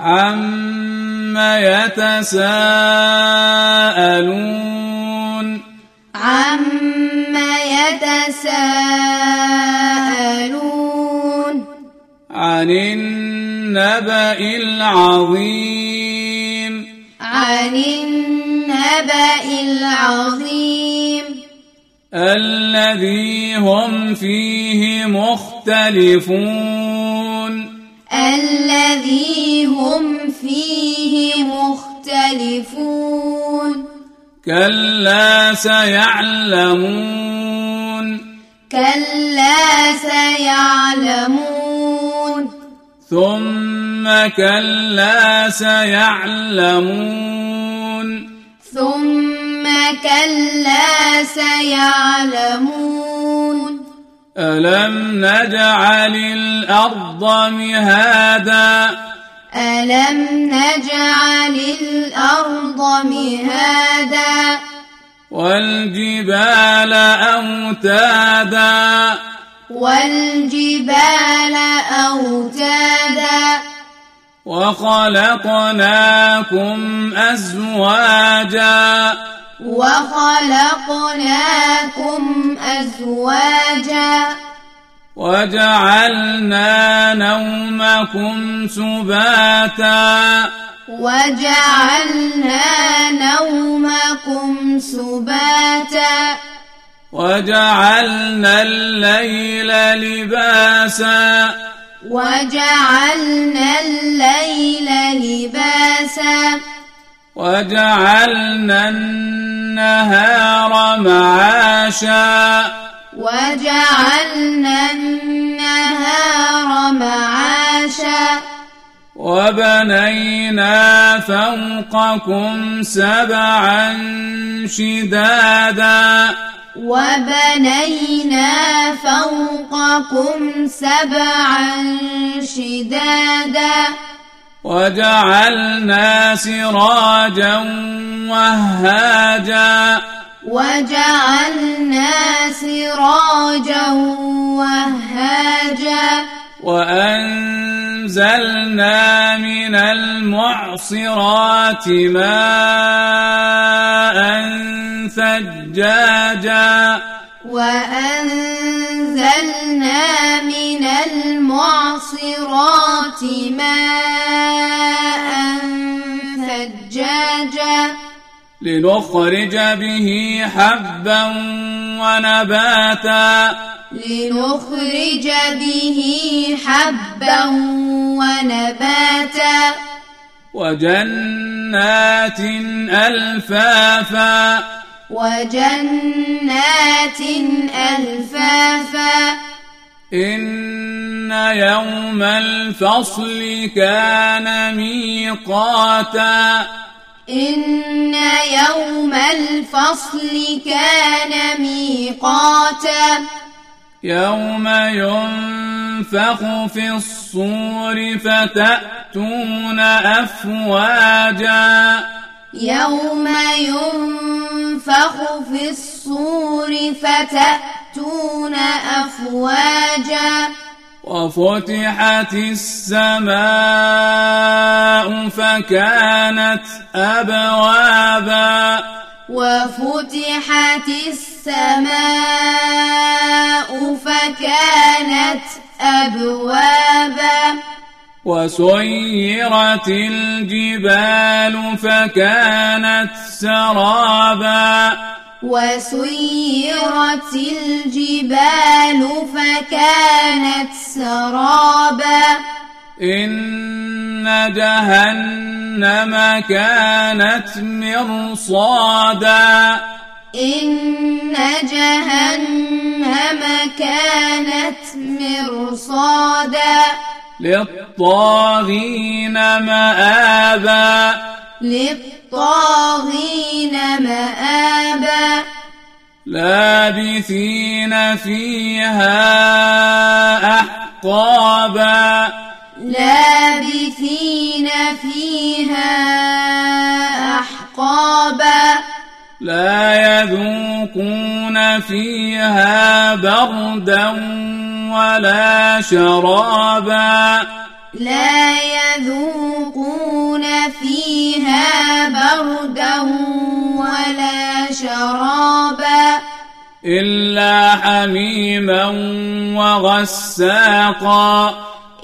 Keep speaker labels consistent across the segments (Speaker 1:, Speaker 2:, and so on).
Speaker 1: عم يتساءلون
Speaker 2: عم يتساءلون
Speaker 1: عن النبأ العظيم
Speaker 2: عن النبأ العظيم
Speaker 1: الذي هم فيه مختلفون
Speaker 2: الذي
Speaker 1: كلا سيعلمون
Speaker 2: كلا سيعلمون
Speaker 1: ثم كلا سيعلمون
Speaker 2: ثم كلا سيعلمون
Speaker 1: ألم نجعل الأرض مهادا
Speaker 2: ألم نجعل الأرض مهادا
Speaker 1: والجبال أوتادا
Speaker 2: والجبال أوتادا
Speaker 1: وخلقناكم أزواجا
Speaker 2: وخلقناكم أزواجا
Speaker 1: وجعلنا نومكم سباتا.
Speaker 2: وجعلنا نومكم سباتا.
Speaker 1: وجعلنا الليل لباسا.
Speaker 2: وجعلنا الليل لباسا.
Speaker 1: وجعلنا النهار معاشا.
Speaker 2: وجعلنا النهار معاشا.
Speaker 1: وبنينا فوقكم سبعا شدادا.
Speaker 2: وبنينا فوقكم سبعا شدادا.
Speaker 1: وجعلنا سراجا وهاجا.
Speaker 2: وجعلنا سراجا وهاجا
Speaker 1: وأنزلنا من المعصرات ماء ثجاجا
Speaker 2: وأنزلنا
Speaker 1: لنخرج به حبا ونباتا.
Speaker 2: لنخرج به حبا ونباتا.
Speaker 1: وجنات ألفافا.
Speaker 2: وجنات ألفافا.
Speaker 1: إن يوم الفصل كان ميقاتا.
Speaker 2: إن يوم الفصل كان ميقاتا.
Speaker 1: يوم ينفخ في الصور فتأتون أفواجا.
Speaker 2: يوم ينفخ في الصور فتأتون أفواجا.
Speaker 1: وفتحت السماء فكانت أبوابا.
Speaker 2: وفتحت السماء فكانت أبوابا.
Speaker 1: وسيرت الجبال فكانت سرابا.
Speaker 2: وسيرت الجبال فكانت سرابا.
Speaker 1: إن جهنم كانت مرصادا.
Speaker 2: إن جهنم كانت مرصادا.
Speaker 1: للطاغين مآبا.
Speaker 2: للطاغين مآبا.
Speaker 1: لابثين فيها أحقابا.
Speaker 2: لابثين فيها أحقابا.
Speaker 1: لا يذوقون فيها بردا ولا شرابا.
Speaker 2: لا يذوقون فيها بردا ولا شرابا.
Speaker 1: إلا حميما وغساقا.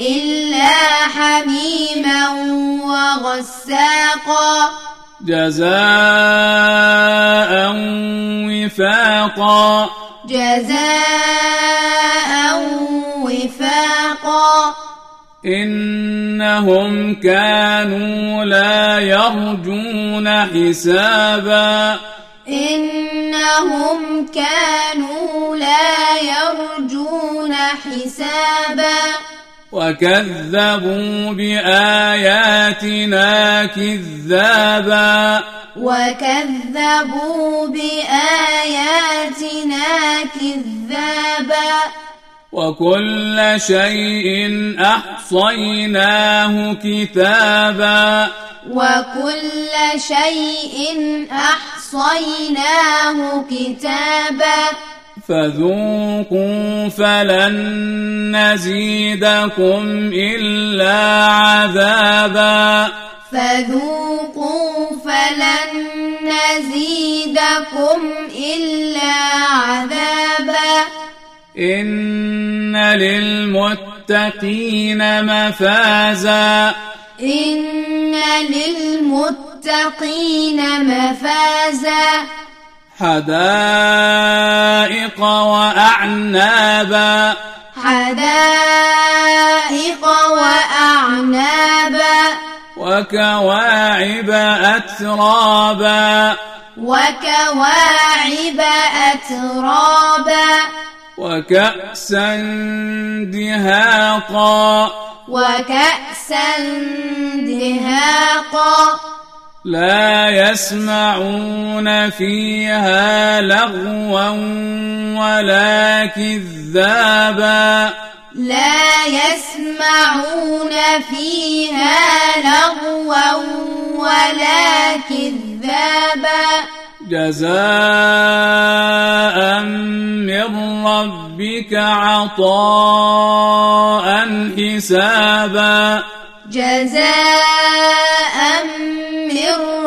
Speaker 2: إلا حميما وغساقا.
Speaker 1: جزاء وفاقا.
Speaker 2: جزاء وفاقا.
Speaker 1: إنهم كانوا لا يرجون حسابا.
Speaker 2: إنهم كانوا لا يرجون حسابا.
Speaker 1: وكذبوا بآياتنا كذابا.
Speaker 2: وكذبوا بآياتنا كذابا.
Speaker 1: وكل شيء أحصيناه كتابا.
Speaker 2: وكل شيء أحصيناه كتابا.
Speaker 1: فذوقوا فلن نزيدكم إلا عذابا.
Speaker 2: فذوقوا فلن نزيدكم إلا عذابا.
Speaker 1: إن للمتقين مفازا.
Speaker 2: إن للمتقين مفازا.
Speaker 1: حدائق وأعنابا.
Speaker 2: حدائق وأعنابا.
Speaker 1: وكواعب أترابا.
Speaker 2: وكواعب أترابا.
Speaker 1: وكأسا دهاقا.
Speaker 2: وكأسا دهاقا.
Speaker 1: لا يسمعون فيها لغوا ولا كذابا.
Speaker 2: لا يسمعون فيها لغوا ولا كذابا.
Speaker 1: جزاء من ربك عطاء حسابا.
Speaker 2: جزاء من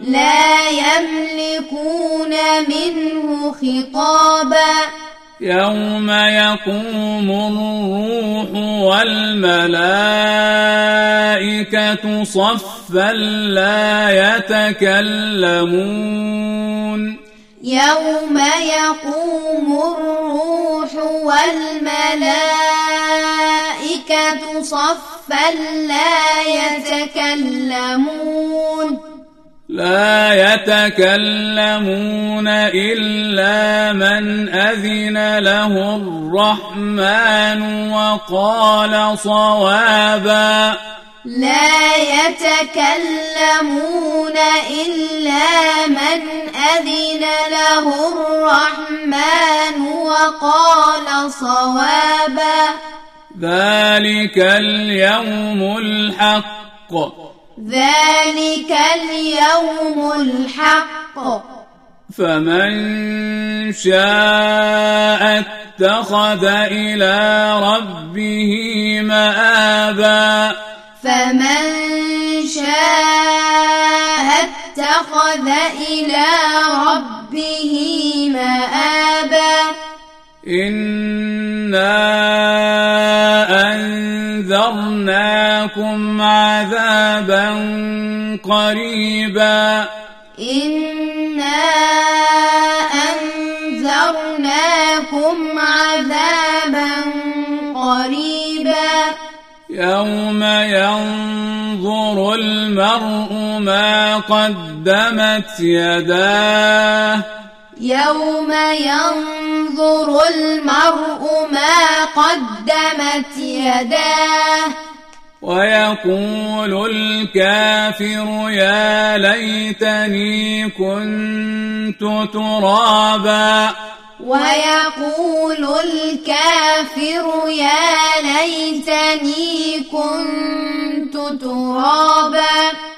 Speaker 2: لا يملكون منه خطابا.
Speaker 1: يوم يقوم الروح والملائكة صفا لا يتكلمون.
Speaker 2: يوم يقوم الروح والملائكة صفا لا يتكلمون.
Speaker 1: لا يتكلمون إلا من أذن له الرحمن وقال صوابا.
Speaker 2: لا يتكلمون إلا من أذن له الرحمن وقال صوابا.
Speaker 1: ذلك اليوم الحق.
Speaker 2: ذلك اليوم الحق.
Speaker 1: فمن شاء اتخذ إلى ربه مآبا.
Speaker 2: فمن شاء اتخذ إلى ربه مآبا.
Speaker 1: إنا أنذرناه أنذرناكم عذابا قريبا.
Speaker 2: إنا أنذرناكم عذابا قريبا.
Speaker 1: يوم ينظر المرء ما قدمت يداه.
Speaker 2: يوم ينظر المرء ما قدمت يداه.
Speaker 1: ويقول الكافر يا ليتني كنت ترابا.
Speaker 2: ويقول الكافر يا ليتني كنت ترابا.